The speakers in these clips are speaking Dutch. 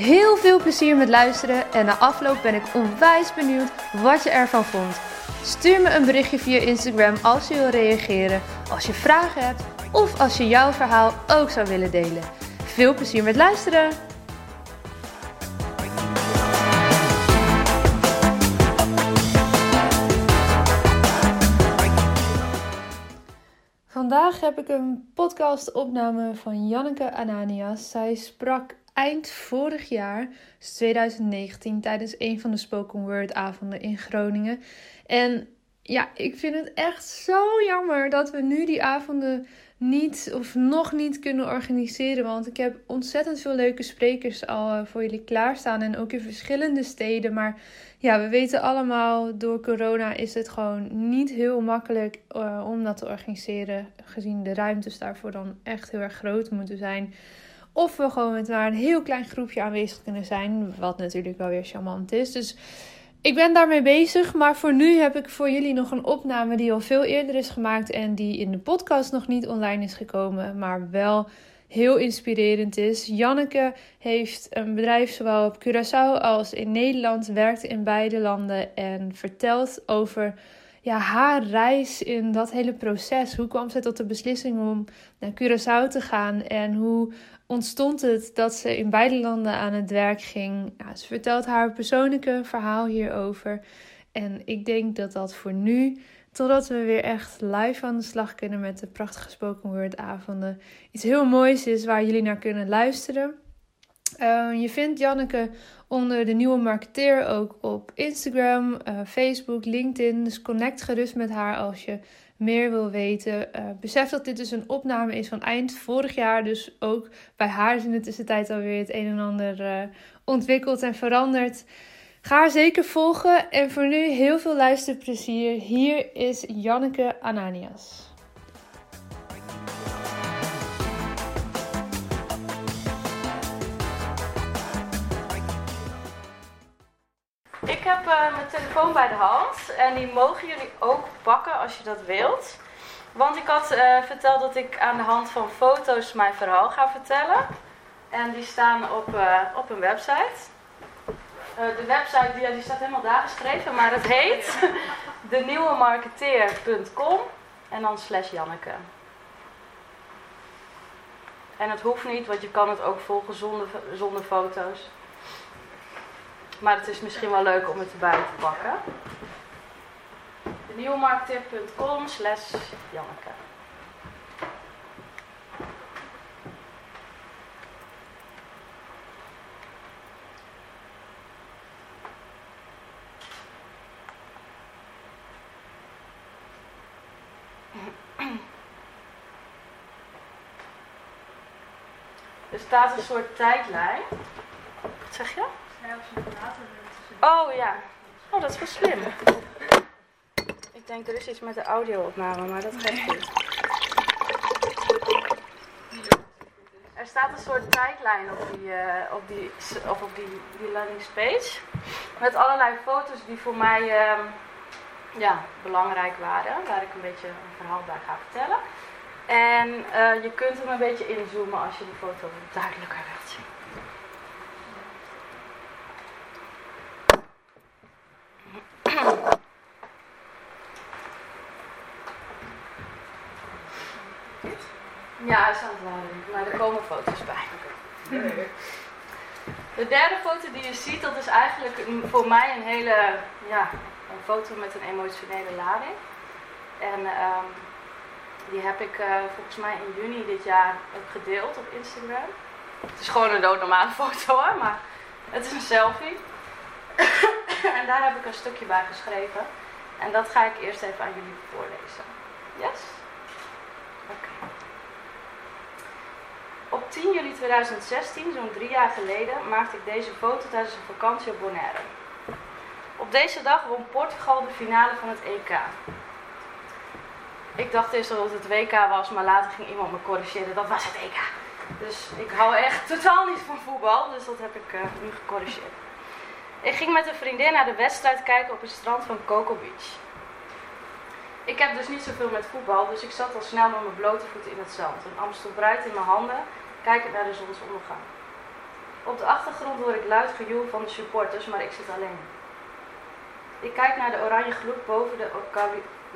Heel veel plezier met luisteren en na afloop ben ik onwijs benieuwd wat je ervan vond. Stuur me een berichtje via Instagram als je wil reageren, als je vragen hebt of als je jouw verhaal ook zou willen delen. Veel plezier met luisteren! Vandaag heb ik een podcastopname van Janneke Ananias. Zij sprak eind vorig jaar, dus 2019, tijdens een van de spoken word avonden in Groningen. En ja, ik vind het echt zo jammer dat we nu die avonden niet of nog niet kunnen organiseren. Want ik heb ontzettend veel leuke sprekers al eh, voor jullie klaarstaan. En ook in verschillende steden. Maar ja, we weten allemaal, door corona is het gewoon niet heel makkelijk uh, om dat te organiseren. Gezien de ruimtes daarvoor dan echt heel erg groot moeten zijn. Of we gewoon met maar een heel klein groepje aanwezig kunnen zijn. Wat natuurlijk wel weer charmant is. Dus ik ben daarmee bezig, maar voor nu heb ik voor jullie nog een opname die al veel eerder is gemaakt en die in de podcast nog niet online is gekomen, maar wel heel inspirerend is. Janneke heeft een bedrijf zowel op Curaçao als in Nederland, werkt in beide landen en vertelt over ja, haar reis in dat hele proces. Hoe kwam ze tot de beslissing om naar Curaçao te gaan en hoe ontstond het dat ze in beide landen aan het werk ging. Ze vertelt haar persoonlijke verhaal hierover. En ik denk dat dat voor nu, totdat we weer echt live aan de slag kunnen met de prachtige spoken word avonden, iets heel moois is waar jullie naar kunnen luisteren. Uh, je vindt Janneke onder de nieuwe marketeer ook op Instagram, uh, Facebook, LinkedIn. Dus connect gerust met haar als je meer wil weten. Uh, besef dat dit dus een opname is van eind vorig jaar. Dus ook bij haar is in de tussentijd alweer het een en ander uh, ontwikkeld en veranderd. Ga haar zeker volgen. En voor nu heel veel luisterplezier. Hier is Janneke Ananias. Heb uh, mijn telefoon bij de hand en die mogen jullie ook pakken als je dat wilt. Want ik had uh, verteld dat ik aan de hand van foto's mijn verhaal ga vertellen. En die staan op, uh, op een website. de website die, die staat helemaal daar geschreven, maar het heet denieuwemarketeer.com en dan slash Janneke. En het hoeft niet, want je kan het ook volgen zonder, zonder foto's. Maar het is misschien wel leuk om het erbij te pakken. Nieuwmarkttip.com slash Janneke. Er staat een soort tijdlijn. Wat zeg je? Oh ja. Oh, dat is wel slim. Ik denk er is iets met de audio-opname, maar dat geeft niet. Er staat een soort tijdlijn op die, uh, op die, of op die, die landingspage. Met allerlei foto's die voor mij uh, ja, belangrijk waren. Waar ik een beetje een verhaal bij ga vertellen. En uh, je kunt hem een beetje inzoomen als je die foto duidelijker wilt zien. Ja, hij is aan het maar er komen foto's bij. De derde foto die je ziet, dat is eigenlijk voor mij een hele, ja, een foto met een emotionele lading. En um, die heb ik uh, volgens mij in juni dit jaar ook gedeeld op Instagram. Het is gewoon een doodnormale foto hoor, maar het is een selfie. en daar heb ik een stukje bij geschreven. En dat ga ik eerst even aan jullie voorlezen. Yes? Op 10 juli 2016, zo'n drie jaar geleden, maakte ik deze foto tijdens een vakantie op Bonaire. Op deze dag won Portugal de finale van het EK. Ik dacht eerst dat het WK was, maar later ging iemand me corrigeren. Dat was het EK. Dus ik hou echt totaal niet van voetbal, dus dat heb ik uh, nu gecorrigeerd. Ik ging met een vriendin naar de wedstrijd kijken op het strand van Coco Beach. Ik heb dus niet zoveel met voetbal, dus ik zat al snel met mijn blote voeten in het zand. Een Amstel Bruid in mijn handen, kijkend naar de zonsondergang. Op de achtergrond hoor ik luid gejoel van de supporters, maar ik zit alleen. Ik kijk naar de oranje gloed boven de,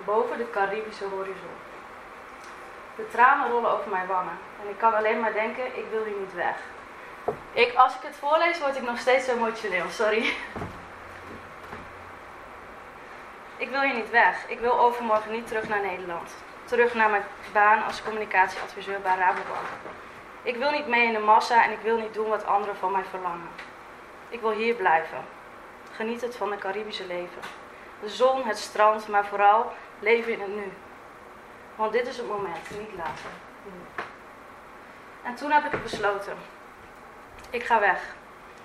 boven de Caribische horizon. De tranen rollen over mijn wangen en ik kan alleen maar denken, ik wil hier niet weg. Ik, als ik het voorlees, word ik nog steeds emotioneel, sorry. Ik wil hier niet weg. Ik wil overmorgen niet terug naar Nederland. Terug naar mijn baan als communicatieadviseur bij Rabobank. Ik wil niet mee in de massa en ik wil niet doen wat anderen van mij verlangen. Ik wil hier blijven. Geniet het van het Caribische leven. De zon, het strand, maar vooral leven in het nu. Want dit is het moment, niet later. En toen heb ik besloten. Ik ga weg.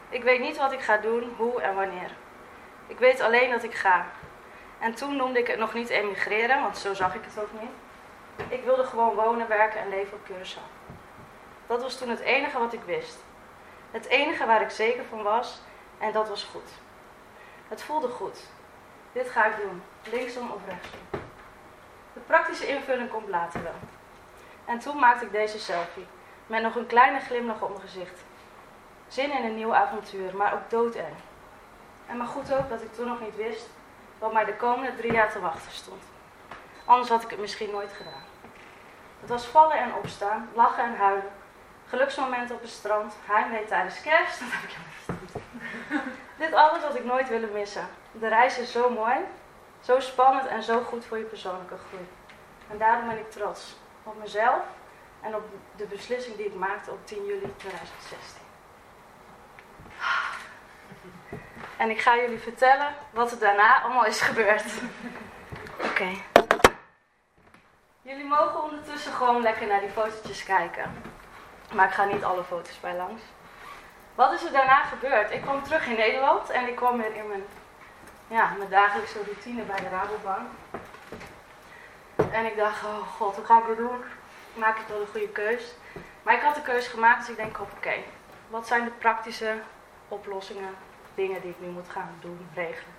Ik weet niet wat ik ga doen, hoe en wanneer. Ik weet alleen dat ik ga. En toen noemde ik het nog niet emigreren, want zo zag ik het ook niet. Ik wilde gewoon wonen, werken en leven op Curaçao. Dat was toen het enige wat ik wist. Het enige waar ik zeker van was en dat was goed. Het voelde goed. Dit ga ik doen, linksom of rechtsom. De praktische invulling komt later wel. En toen maakte ik deze selfie, met nog een kleine glimlach op mijn gezicht. Zin in een nieuw avontuur, maar ook doodeng. En maar goed ook dat ik toen nog niet wist wat mij de komende drie jaar te wachten stond. Anders had ik het misschien nooit gedaan. Het was vallen en opstaan, lachen en huilen, geluksmomenten op het strand, heimwee tijdens kerst, dat heb ik. Dit alles had ik nooit willen missen. De reis is zo mooi, zo spannend en zo goed voor je persoonlijke groei. En daarom ben ik trots op mezelf en op de beslissing die ik maakte op 10 juli 2016. En ik ga jullie vertellen wat er daarna allemaal is gebeurd. Oké. Jullie mogen ondertussen gewoon lekker naar die fotootjes kijken. Maar ik ga niet alle foto's bij langs. Wat is er daarna gebeurd? Ik kwam terug in Nederland en ik kwam weer in mijn, ja, mijn dagelijkse routine bij de Rabobank. En ik dacht, oh god, hoe ga ik dit doen? Maak ik wel een goede keus? Maar ik had de keus gemaakt, dus ik denk, oké, wat zijn de praktische oplossingen, dingen die ik nu moet gaan doen, regelen?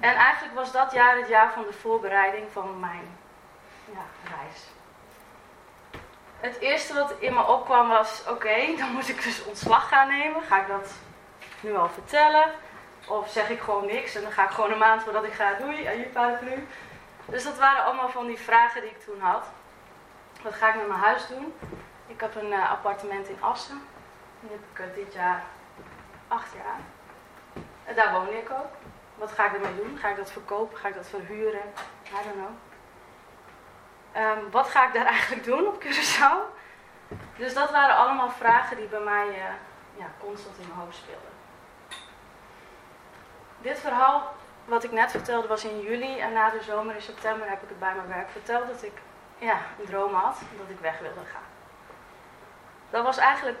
En eigenlijk was dat jaar het jaar van de voorbereiding van mijn ja, reis het eerste wat in me opkwam was: oké, dan moet ik dus ontslag gaan nemen. Ga ik dat nu al vertellen? Of zeg ik gewoon niks en dan ga ik gewoon een maand voordat ik ga, doei, aan je paraplu. Dus dat waren allemaal van die vragen die ik toen had. Wat ga ik met mijn huis doen? Ik heb een uh, appartement in Assen. Die heb ik uh, dit jaar acht jaar. En daar woon ik ook. Wat ga ik ermee doen? Ga ik dat verkopen? Ga ik dat verhuren? I don't know. Ehm, wat ga ik daar eigenlijk doen op Curaçao? Dus dat waren allemaal vragen die bij mij uh, ja, constant in mijn hoofd speelden. Dit verhaal wat ik net vertelde was in juli en na de zomer in september heb ik het bij mijn werk verteld dat ik ja, een droom had dat ik weg wilde gaan. Dat was eigenlijk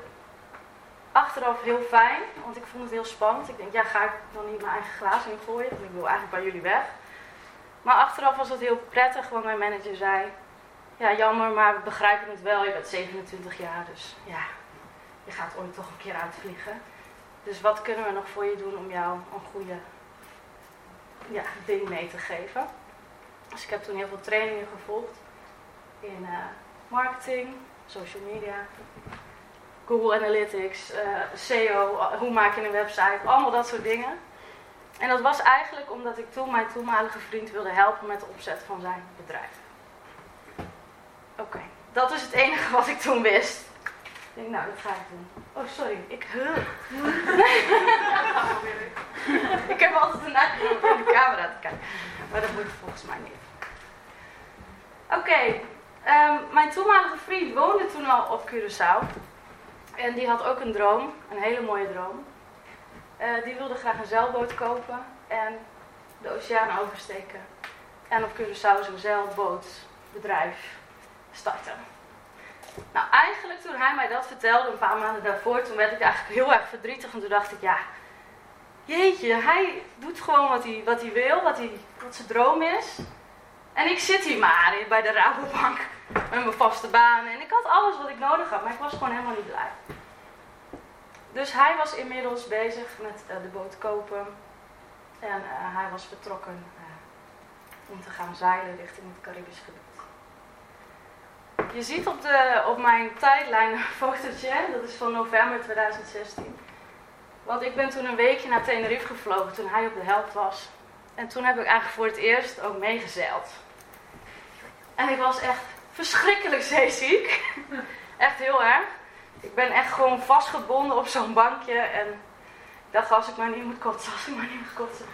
achteraf heel fijn, want ik vond het heel spannend. Ik denk, ja, ga ik dan niet mijn eigen glazen in gooien? Want ik wil eigenlijk bij jullie weg. Maar achteraf was het heel prettig, want mijn manager zei: Ja, jammer, maar we begrijpen het wel. Je bent 27 jaar, dus ja, je gaat ooit toch een keer uitvliegen. Dus wat kunnen we nog voor je doen om jou een goede ja, ding mee te geven? Dus ik heb toen heel veel trainingen gevolgd in uh, marketing, social media, Google Analytics, eh, SEO, hoe maak je een website, allemaal dat soort dingen. En dat was eigenlijk omdat ik toen mijn toenmalige vriend wilde helpen met de opzet van zijn bedrijf. Oké, dat is het enige wat ik toen wist. Ik denk, nou, dat ga ik doen. Oh, sorry, ik ik heb altijd een neiging om in de camera te kijken. Maar dat moet volgens mij niet. Oké, ehm, mijn toenmalige vriend woonde toen al op Curaçao. En die had ook een droom, een hele mooie droom. Uh, die wilde graag een zeilboot kopen en de oceaan oversteken. En op Curaçao zo'n zeilbootbedrijf starten. Nou, eigenlijk toen hij mij dat vertelde, een paar maanden daarvoor, toen werd ik eigenlijk heel erg verdrietig. En toen dacht ik, ja, jeetje, hij doet gewoon wat hij, wat hij wil, wat, hij, wat zijn droom is. En ik zit hier maar bij de Rabobank met mijn vaste baan. En ik had alles wat ik nodig had, maar ik was gewoon helemaal niet blij. Dus hij was inmiddels bezig met uh, de boot kopen. En uh, hij was vertrokken uh, om te gaan zeilen richting het Caribisch gebied. Je ziet op, de, op mijn tijdlijn een fotootje, dat is van november 2016. Want ik ben toen een weekje naar Tenerife gevlogen toen hij op de helft was. En toen heb ik eigenlijk voor het eerst ook meegezeild. En ik was echt verschrikkelijk zeeziek. echt heel erg. Ik ben echt gewoon vastgebonden op zo'n bankje. En ik dacht, als ik maar niet moet kotsen, als ik maar niet moet kotsen.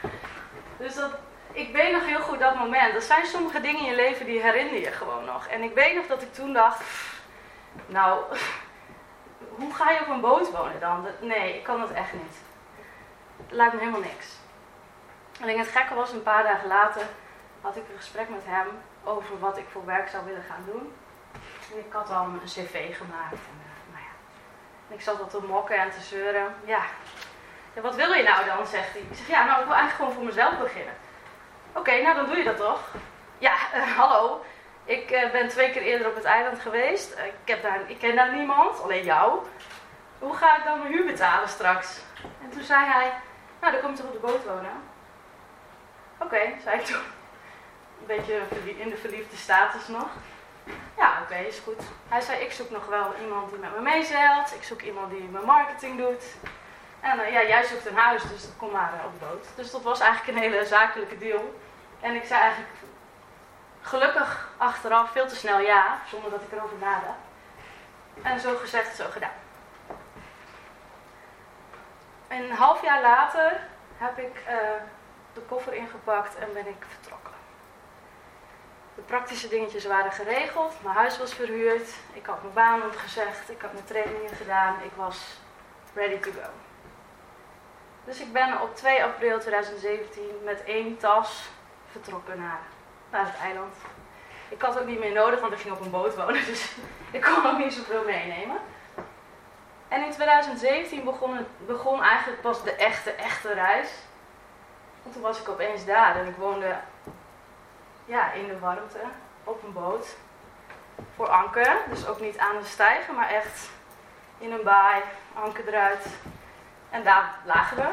Dus dat, ik weet nog heel goed dat moment. Er zijn sommige dingen in je leven die herinner je gewoon nog. En ik weet nog dat ik toen dacht, nou, hoe ga je op een boot wonen dan? Nee, ik kan dat echt niet. Het lijkt me helemaal niks. Alleen het gekke was, een paar dagen later had ik een gesprek met hem over wat ik voor werk zou willen gaan doen. En ik had al een cv gemaakt. En, uh, nou ja. en ik zat wat te mokken en te zeuren. Ja. ja, wat wil je nou dan, zegt hij. Ik zeg, ja, nou, ik wil eigenlijk gewoon voor mezelf beginnen. Oké, nou dan doe je dat toch? Ja, uh, hallo. Ik uh, ben twee keer eerder op het eiland geweest. ik, heb daar, ik ken daar niemand, alleen jou. Hoe ga ik dan mijn huur betalen straks? En toen zei hij, nou dan kom je toch op de boot wonen? Oké, zei ik toen. Een beetje in de verliefde status nog. Ja, oké, is goed. Hij zei, ik zoek nog wel iemand die met me meezeilt. Ik zoek iemand die mijn marketing doet. En uh, ja, jij zoekt een huis, dus kom maar uh, op de boot. Dus dat was eigenlijk een hele zakelijke deal. En ik zei eigenlijk gelukkig achteraf veel te snel ja, zonder dat ik erover nadacht. En zo gezegd, zo gedaan. En een half jaar later heb ik uh, de koffer ingepakt en ben ik vertrokken. De praktische dingetjes waren geregeld, mijn huis was verhuurd, ik had mijn baan opgezegd, ik had mijn trainingen gedaan, ik was ready to go. Dus ik ben op 2 april 2017 met één tas vertrokken naar, naar het eiland. Ik had ook niet meer nodig, want ik ging op een boot wonen, dus ik kon ook niet zoveel meenemen. En in 2017 begon, begon eigenlijk pas de echte, echte reis. Want toen was ik opeens daar en ik woonde ja, in de warmte, op een boot. Voor anker, dus ook niet aan de stijger, maar echt in een baai, anker eruit. En daar lagen we.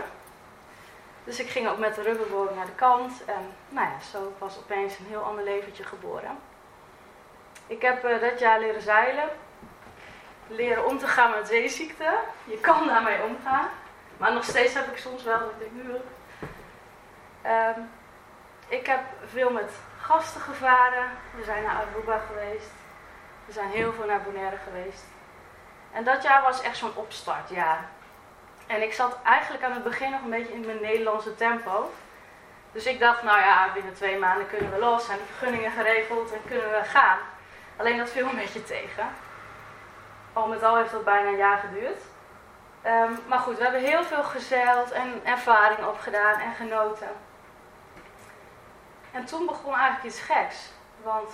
Dus ik ging ook met de rubberboot naar de kant. En nou ja, zo was opeens een heel ander leventje geboren. Ik heb uh, dat jaar leren zeilen. Leren om te gaan met zeeziekte. Je kan daarmee omgaan. Maar nog steeds heb ik soms wel dat ik nu. Um, ik heb veel met gasten gevaren. We zijn naar Aruba geweest. We zijn heel veel naar Bonaire geweest. En dat jaar was echt zo'n opstartjaar. En ik zat eigenlijk aan het begin nog een beetje in mijn Nederlandse tempo. Dus ik dacht, nou ja, binnen twee maanden kunnen we los, zijn de vergunningen geregeld en kunnen we gaan. Alleen dat viel een beetje tegen. Al met al heeft dat bijna een jaar geduurd. Um, maar goed, we hebben heel veel gezeild en ervaring opgedaan en genoten. En toen begon eigenlijk iets geks. Want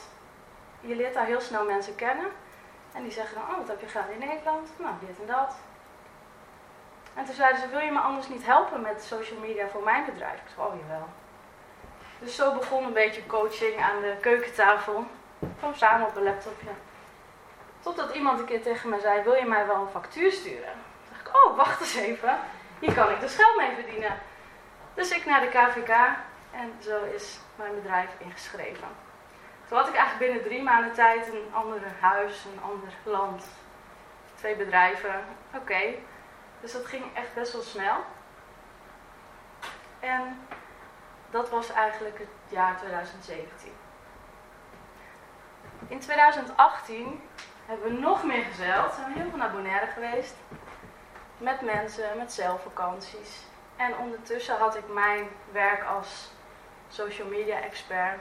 je leert daar heel snel mensen kennen. En die zeggen dan, oh, wat heb je gedaan in Nederland? Nou, dit en dat. En toen zeiden ze, wil je me anders niet helpen met social media voor mijn bedrijf? Ik zei, oh jawel. Dus zo begon een beetje coaching aan de keukentafel. Gewoon samen op een laptopje. Totdat iemand een keer tegen me zei, wil je mij wel een factuur sturen? Toen dacht ik, oh, wacht eens even. Hier kan ik dus geld mee verdienen. Dus ik naar de KVK en zo is mijn bedrijf ingeschreven. Toen had ik eigenlijk binnen drie maanden tijd een ander huis, een ander land, twee bedrijven. Oké, dus dat ging echt best wel snel. En dat was eigenlijk het jaar 2017. In 2018 hebben we nog meer gezeild. Zijn we heel veel Bonaire geweest. Met mensen, met zelfvakanties. En ondertussen had ik mijn werk als social media expert.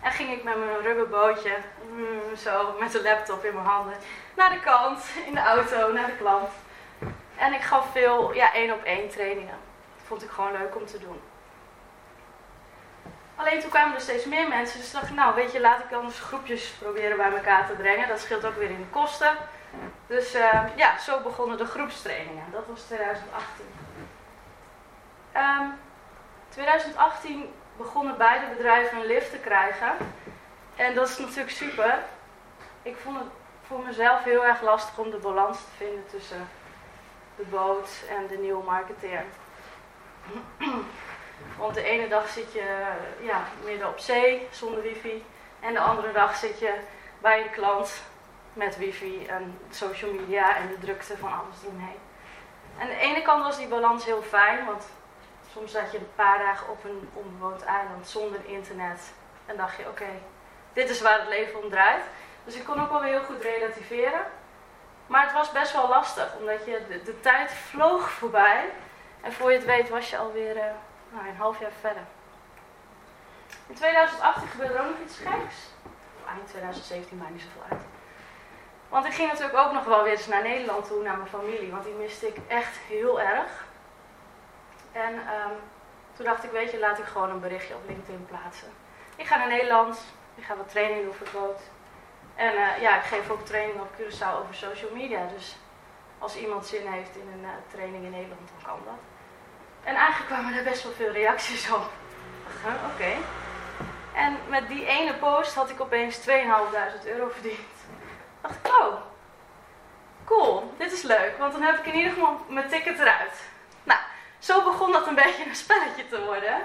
En ging ik met mijn rubberbootje, mm, zo met de laptop in mijn handen, naar de kant, in de auto, naar de klant. En ik gaf veel ja, één op één trainingen. Dat vond ik gewoon leuk om te doen. Alleen toen kwamen er steeds meer mensen, dus dacht ik, nou weet je, laat ik anders groepjes proberen bij elkaar te brengen. Dat scheelt ook weer in de kosten. Dus uh, ja, zo begonnen de groepstrainingen. Dat was 2018. Ehm, 2018 begonnen beide bedrijven een lift te krijgen. En dat is natuurlijk super. Ik vond het voor mezelf heel erg lastig om de balans te vinden tussen de boot en de nieuwe marketeer. Want de ene dag zit je ja, midden op zee zonder wifi. En de andere dag zit je bij een klant met wifi en social media en de drukte van alles eromheen. En aan de ene kant was die balans heel fijn, want soms zat je een paar dagen op een onbewoond eiland zonder internet. En dacht je, oké, dit is waar het leven om draait. Dus ik kon ook wel weer heel goed relativeren. Maar het was best wel lastig, omdat je de, tijd vloog voorbij. En voor je het weet was je alweer uh, nou, een half jaar verder. In 2018 gebeurde er ook nog iets geks. Eind 2017 maakt niet zoveel uit. Want ik ging natuurlijk ook nog wel weer eens naar Nederland toe, naar mijn familie. Want die miste ik echt heel erg. En um, toen dacht ik, weet je, laat ik gewoon een berichtje op LinkedIn plaatsen. Ik ga naar Nederland, ik ga wat training doen voor. En uh, ja, ik geef ook training op Curaçao over social media. Dus als iemand zin heeft in een uh, training in Nederland, dan kan dat. En eigenlijk kwamen er best wel veel reacties op. Oké. Okay. En met die ene post had ik opeens 2.500 euro verdiend. Dacht ik, oh, cool, dit is leuk. Want dan heb ik in ieder geval mijn ticket eruit. Nou, zo begon dat een beetje een spelletje te worden.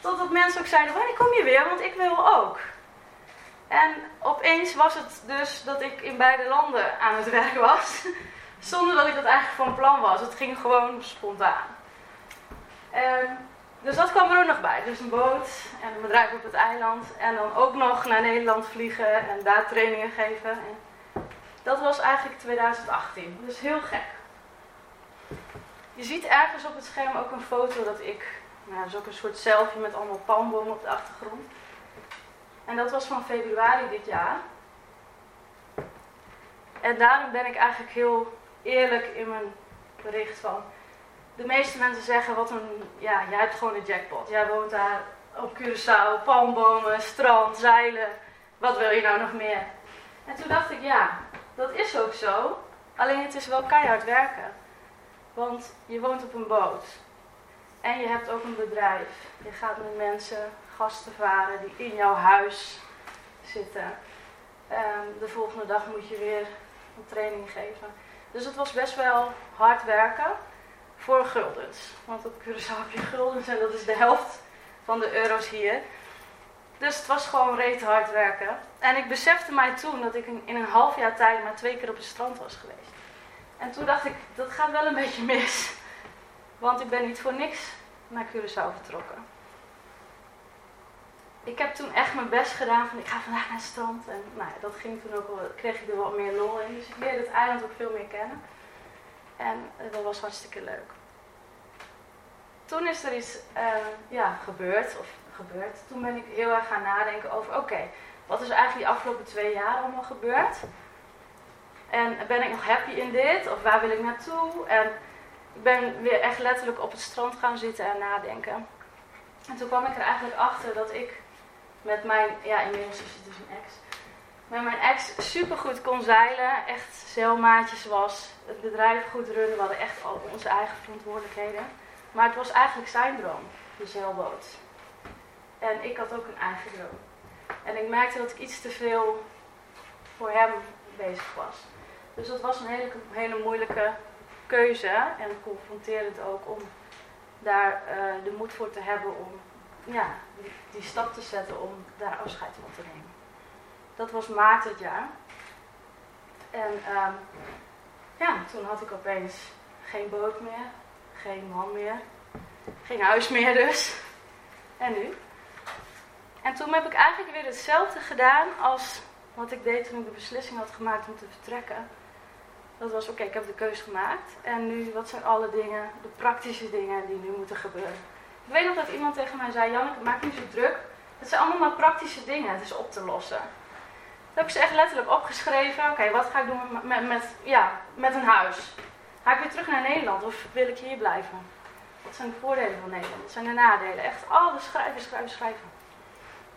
Totdat mensen ook zeiden, wanneer kom je weer? Want ik wil ook. En opeens was het dus dat ik in beide landen aan het werk was. Zonder dat ik dat eigenlijk van plan was. Het ging gewoon spontaan. En, dus dat kwam er ook nog bij. Dus een boot en een bedrijf op het eiland. En dan ook nog naar Nederland vliegen en daar trainingen geven. En dat was eigenlijk 2018. Dus heel gek. Je ziet ergens op het scherm ook een foto dat ik, nou, dat is ook een soort selfie met allemaal palmbomen op de achtergrond. En dat was van februari dit jaar. En daarom ben ik eigenlijk heel eerlijk in mijn bericht van. De meeste mensen zeggen wat een, ja, jij hebt gewoon een jackpot. Jij woont daar op Curaçao, palmbomen, strand, zeilen. Wat wil je nou nog meer? En toen dacht ik, ja, dat is ook zo. Alleen het is wel keihard werken. Want je woont op een boot. En je hebt ook een bedrijf. Je gaat met mensen, gasten varen die in jouw huis zitten. Um, de volgende dag moet je weer een training geven. Dus het was best wel hard werken voor guldens. Want op Curaçao heb je guldens en dat is de helft van de euro's hier. Dus het was gewoon reet hard werken. En ik besefte mij toen dat ik in een half jaar tijd maar twee keer op het strand was geweest. En toen dacht ik, dat gaat wel een beetje mis. Want ik ben niet voor niks naar Curaçao vertrokken. Ik heb toen echt mijn best gedaan van ik ga vandaag naar het strand. En nou dat ging toen ook wel, kreeg ik er wat meer lol in. Dus ik leerde het eiland ook veel meer kennen. En dat was hartstikke leuk. Toen is er iets uh, ja, gebeurd, of gebeurd. Toen ben ik heel erg gaan nadenken over, oké, wat is eigenlijk die afgelopen twee jaar allemaal gebeurd? En ben ik nog happy in dit? Of waar wil ik naartoe? En ik ben weer echt letterlijk op het strand gaan zitten en nadenken. En toen kwam ik er eigenlijk achter dat ik met mijn, ja inmiddels is het dus een ex, met mijn ex super goed kon zeilen. Echt zeilmaatjes was. Het bedrijf goed runnen. We hadden echt al onze eigen verantwoordelijkheden. Maar het was eigenlijk zijn droom, de zeilboot. En ik had ook een eigen droom. En ik merkte dat ik iets te veel voor hem bezig was. Dus dat was een hele, hele moeilijke keuze en confronterend ook om daar uh, de moed voor te hebben om ja, die, stap te zetten om daar afscheid van te nemen. Dat was maart het jaar. En um, ja, toen had ik opeens geen boot meer, geen man meer, geen huis meer dus. En nu? En toen heb ik eigenlijk weer hetzelfde gedaan als wat ik deed toen ik de beslissing had gemaakt om te vertrekken. Dat was oké, ik heb de keuze gemaakt. En nu, wat zijn alle dingen, de praktische dingen die nu moeten gebeuren? Ik weet nog dat iemand tegen mij zei, Janneke, maak niet zo druk. Het zijn allemaal maar praktische dingen, het is op te lossen. Toen heb ik ze echt letterlijk opgeschreven. Oké, wat ga ik doen met, met, met, ja, met een huis? Ga ik weer terug naar Nederland of wil ik hier blijven? Wat zijn de voordelen van Nederland? Wat zijn de nadelen? Echt alles schrijven, schrijven, schrijven.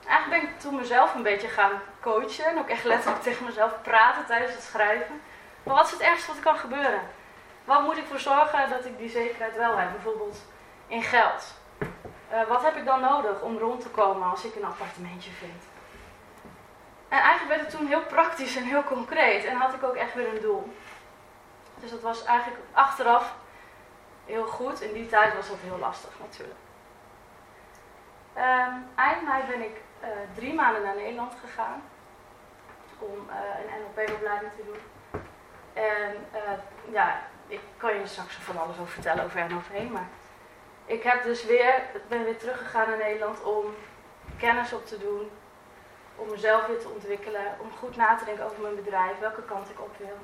Eigenlijk ben ik toen mezelf een beetje gaan coachen. En ook echt letterlijk tegen mezelf praten tijdens het schrijven. Maar wat is het ergste wat er kan gebeuren? Wat moet ik voor zorgen dat ik die zekerheid wel heb? Bijvoorbeeld in geld. Eh, wat heb ik dan nodig om rond te komen als ik een appartementje vind? En eigenlijk werd het toen heel praktisch en heel concreet en had ik ook echt weer een doel. Dus dat was eigenlijk achteraf heel goed. In die tijd was dat heel lastig natuurlijk. Um, eind mei ben ik uh, drie maanden naar Nederland gegaan om uh, een NLP-opleiding te doen. En uh, ja, ik kan je straks van alles over vertellen over NLP, maar ik heb dus weer, ben weer teruggegaan naar Nederland om kennis op te doen, om mezelf weer te ontwikkelen, om goed na te denken over mijn bedrijf, welke kant ik op wil.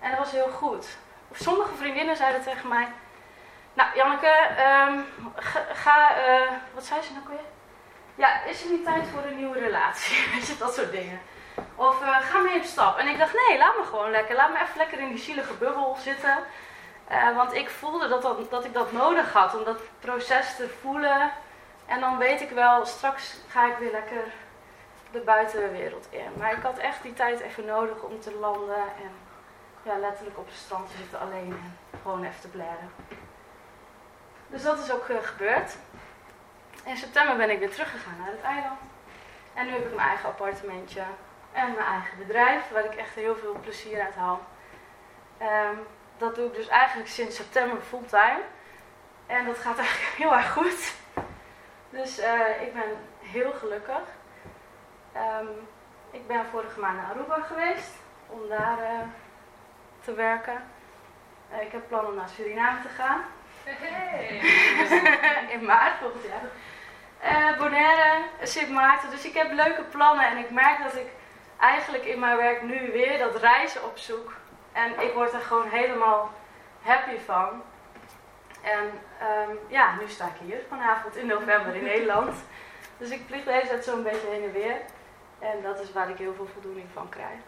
En dat was heel goed. Sommige vriendinnen zeiden tegen mij, nou Janneke, um, ga, uh, wat zei ze nou weer? Ja, is er niet tijd voor een nieuwe relatie? Dat soort dingen. Of uh, ga mee op stap. En ik dacht, nee, laat me gewoon lekker. Laat me even lekker in die zielige bubbel zitten. Uh, want ik voelde dat, dat, ik dat nodig had om dat proces te voelen. En dan weet ik wel, straks ga ik weer lekker de buitenwereld in. Maar ik had echt die tijd even nodig om te landen en ja, letterlijk op het strand te zitten alleen en gewoon even te blaren. Dus dat is ook uh, gebeurd. In september ben ik weer teruggegaan naar het eiland. En nu heb ik mijn eigen appartementje en mijn eigen bedrijf, waar ik echt heel veel plezier uit haal. Um, dat doe ik dus eigenlijk sinds september fulltime. En dat gaat eigenlijk heel erg goed. Dus uh, ik ben heel gelukkig. Um, ik ben vorige maand naar Aruba geweest om daar uh, te werken. Uh, ik heb plannen om naar Suriname te gaan. Hey. In maart volgend jaar. Bonaire, Sint Maarten. Dus ik heb leuke plannen en ik merk dat ik eigenlijk in mijn werk nu weer dat reizen opzoek. En ik word er gewoon helemaal happy van. En um, ja, nu sta ik hier vanavond in november in Nederland. Dus ik vlieg deze tijd zo'n beetje heen en weer. En dat is waar ik heel veel voldoening van krijg.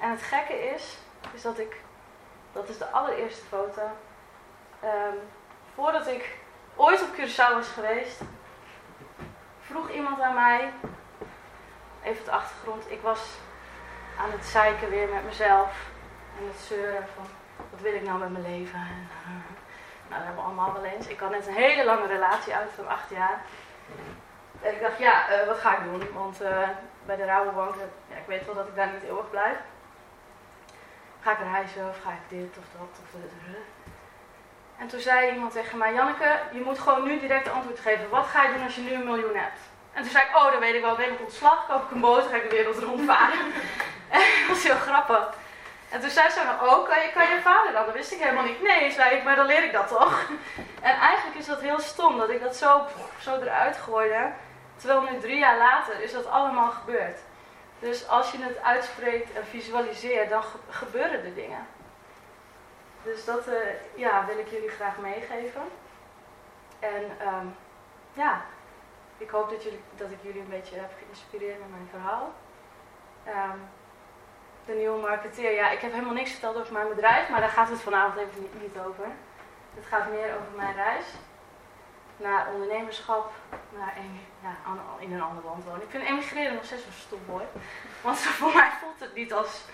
En het gekke is, is dat ik, dat is de allereerste foto. Um, voordat ik ooit op Curaçao was geweest, vroeg iemand aan mij, even de achtergrond, ik was aan het zeiken weer met mezelf en het zeuren van wat wil ik nou met mijn leven. En, uh, nou, dat hebben we allemaal wel eens. Ik had net een hele lange relatie uit van acht jaar. En ik dacht, ja, uh, wat ga ik doen? Want uh, bij de Rabobank, ja, ik weet wel dat ik daar niet eeuwig blijf. Ga ik reizen of ga ik dit of dat of dat. En toen zei iemand tegen mij, Janneke, je moet gewoon nu direct antwoord geven. Wat ga je doen als je nu een miljoen hebt? En toen zei ik, oh, dan weet ik wel, ben ik ontslag, koop ik een boot, ga ik de wereld rondvaren. en dat was heel grappig. En toen zei ze, oh, kan je, kan je vader dan? Dat wist ik helemaal niet. Nee, zei ik, maar dan leer ik dat toch? En eigenlijk is dat heel stom, dat ik dat zo, zo eruit gooide. Terwijl nu drie jaar later is dat allemaal gebeurd. Dus als je het uitspreekt en visualiseert, dan gebeuren de dingen. Dus dat uh, ja, wil ik jullie graag meegeven. En um, ja, ik hoop dat, jullie, dat ik jullie een beetje heb geïnspireerd met mijn verhaal. Um, de nieuwe marketeer. Ja, ik heb helemaal niks verteld over mijn bedrijf, maar daar gaat het vanavond even niet, over. Het gaat meer over mijn reis naar ondernemerschap, naar ja, in een ander land wonen. Ik vind emigreren nog steeds een woord. Want voor mij voelt het niet als.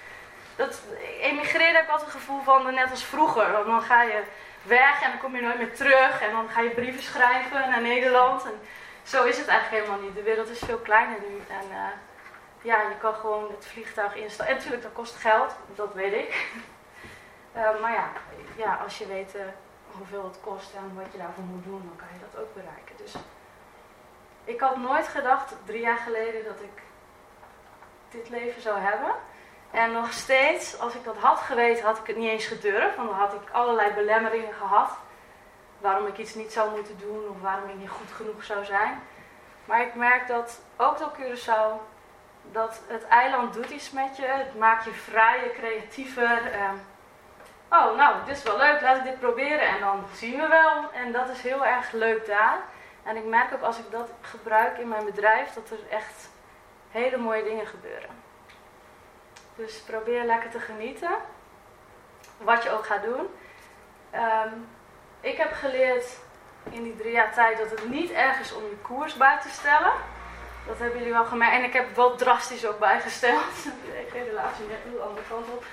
Dat, emigreren heb ik altijd het gevoel van net als vroeger. Want dan ga je weg en dan kom je nooit meer terug. En dan ga je brieven schrijven naar Nederland. En zo is het eigenlijk helemaal niet. De wereld is veel kleiner nu. En uh, ja, je kan gewoon het vliegtuig instappen. En natuurlijk, dat kost geld, dat weet ik. uh, maar ja, ja, als je weet uh, hoeveel het kost en wat je daarvoor moet doen, dan kan je dat ook bereiken. Dus ik had nooit gedacht, drie jaar geleden, dat ik dit leven zou hebben. En nog steeds, als ik dat had geweten, had ik het niet eens gedurfd. Want dan had ik allerlei belemmeringen gehad. Waarom ik iets niet zou moeten doen of waarom ik niet goed genoeg zou zijn. Maar ik merk dat ook door Curaçao dat het eiland doet iets met je. Het maakt je vrijer, creatiever. Uh, oh, nou, dit is wel leuk, laat ik dit proberen en dan zien we wel. En dat is heel erg leuk daar. En ik merk ook als ik dat gebruik in mijn bedrijf, dat er echt hele mooie dingen gebeuren. Dus probeer lekker te genieten. Wat je ook gaat doen. Um, ik heb geleerd in die drie jaar tijd dat het niet erg is om je koers bij te stellen. Dat hebben jullie wel gemerkt. En ik heb wel drastisch ook bijgesteld. Geen relatie, net de andere kant op.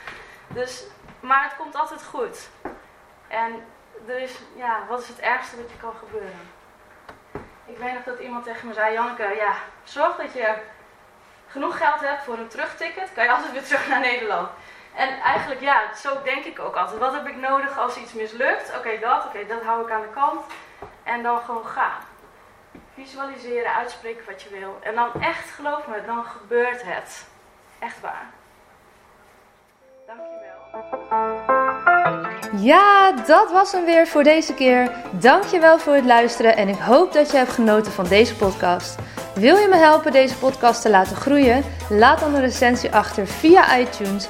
Dus, maar het komt altijd goed. En is, ja, wat is het ergste wat je kan gebeuren? Ik weet nog dat iemand tegen me zei, Janneke, ja, zorg dat je genoeg geld hebt voor een terugticket, kan je altijd weer terug naar Nederland. En eigenlijk, ja, zo denk ik ook altijd. Wat heb ik nodig als iets mislukt? Oké, dat, oké, dat hou ik aan de kant. En dan gewoon gaan. Visualiseren, uitspreken wat je wil. En dan echt, geloof me, dan gebeurt het. Echt waar. Dankjewel. Ja, dat was hem weer voor deze keer. Dankjewel voor het luisteren en ik hoop dat je hebt genoten van deze podcast. Wil je me helpen deze podcast te laten groeien? Laat dan een recensie achter via iTunes